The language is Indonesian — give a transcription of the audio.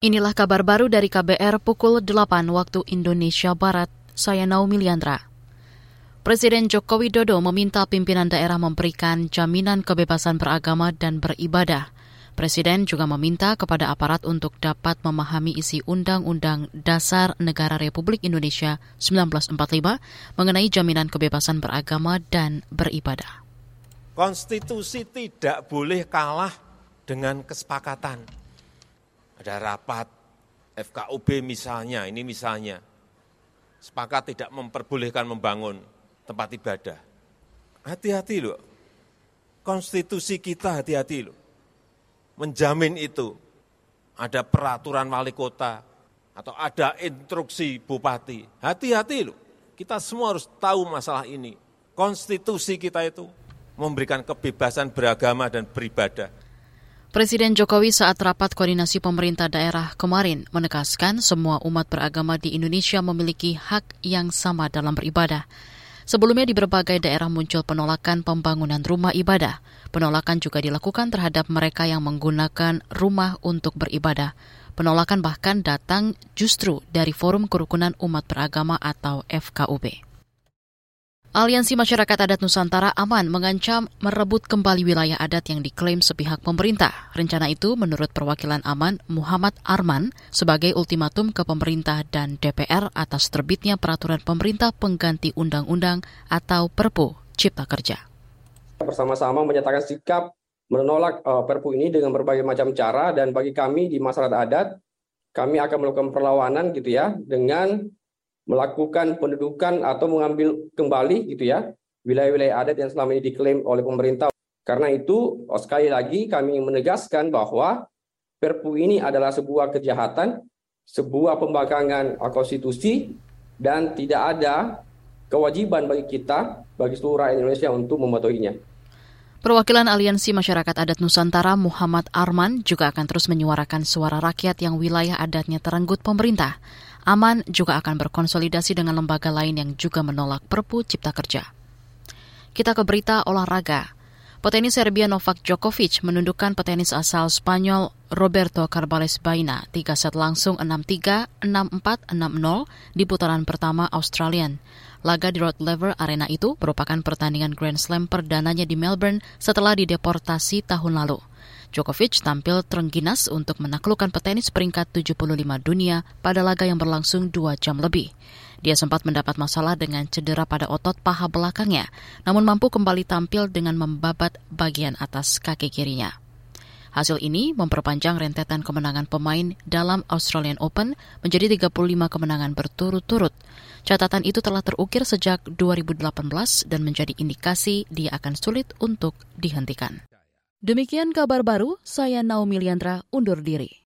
Inilah kabar baru dari KBR pukul 8 waktu Indonesia Barat. Saya Naomi Liandra. Presiden Joko Widodo meminta pimpinan daerah memberikan jaminan kebebasan beragama dan beribadah. Presiden juga meminta kepada aparat untuk dapat memahami isi Undang-Undang Dasar Negara Republik Indonesia 1945 mengenai jaminan kebebasan beragama dan beribadah. Konstitusi tidak boleh kalah dengan kesepakatan ada rapat FKUB misalnya, ini misalnya, sepakat tidak memperbolehkan membangun tempat ibadah. Hati-hati loh, konstitusi kita hati-hati loh, menjamin itu. Ada peraturan wali kota, atau ada instruksi bupati. Hati-hati loh, kita semua harus tahu masalah ini. Konstitusi kita itu memberikan kebebasan beragama dan beribadah. Presiden Jokowi saat rapat koordinasi pemerintah daerah kemarin menegaskan semua umat beragama di Indonesia memiliki hak yang sama dalam beribadah. Sebelumnya di berbagai daerah muncul penolakan pembangunan rumah ibadah. Penolakan juga dilakukan terhadap mereka yang menggunakan rumah untuk beribadah. Penolakan bahkan datang justru dari Forum Kerukunan Umat Beragama atau FKUB. Aliansi Masyarakat Adat Nusantara aman mengancam merebut kembali wilayah adat yang diklaim sepihak pemerintah. Rencana itu menurut perwakilan aman Muhammad Arman sebagai ultimatum ke pemerintah dan DPR atas terbitnya peraturan pemerintah pengganti undang-undang atau Perpu Cipta Kerja. Bersama-sama menyatakan sikap menolak uh, Perpu ini dengan berbagai macam cara dan bagi kami di masyarakat adat kami akan melakukan perlawanan gitu ya dengan melakukan pendudukan atau mengambil kembali gitu ya wilayah-wilayah adat yang selama ini diklaim oleh pemerintah. Karena itu sekali lagi kami menegaskan bahwa Perpu ini adalah sebuah kejahatan, sebuah pembangkangan konstitusi dan tidak ada kewajiban bagi kita, bagi seluruh rakyat Indonesia untuk mematuhinya. Perwakilan Aliansi Masyarakat Adat Nusantara Muhammad Arman juga akan terus menyuarakan suara rakyat yang wilayah adatnya terenggut pemerintah. Aman juga akan berkonsolidasi dengan lembaga lain yang juga menolak Perpu Cipta Kerja. Kita ke berita olahraga. Petenis Serbia Novak Djokovic menundukkan petenis asal Spanyol Roberto Carbales Baina 3 set langsung 6-3, 6-4, 6-0 di putaran pertama Australian. Laga di Rod Laver Arena itu merupakan pertandingan Grand Slam perdananya di Melbourne setelah dideportasi tahun lalu. Djokovic tampil terengginas untuk menaklukkan petenis peringkat 75 dunia pada laga yang berlangsung dua jam lebih. Dia sempat mendapat masalah dengan cedera pada otot paha belakangnya, namun mampu kembali tampil dengan membabat bagian atas kaki kirinya. Hasil ini memperpanjang rentetan kemenangan pemain dalam Australian Open menjadi 35 kemenangan berturut-turut. Catatan itu telah terukir sejak 2018 dan menjadi indikasi dia akan sulit untuk dihentikan. Demikian kabar baru, saya Naomi Liandra undur diri.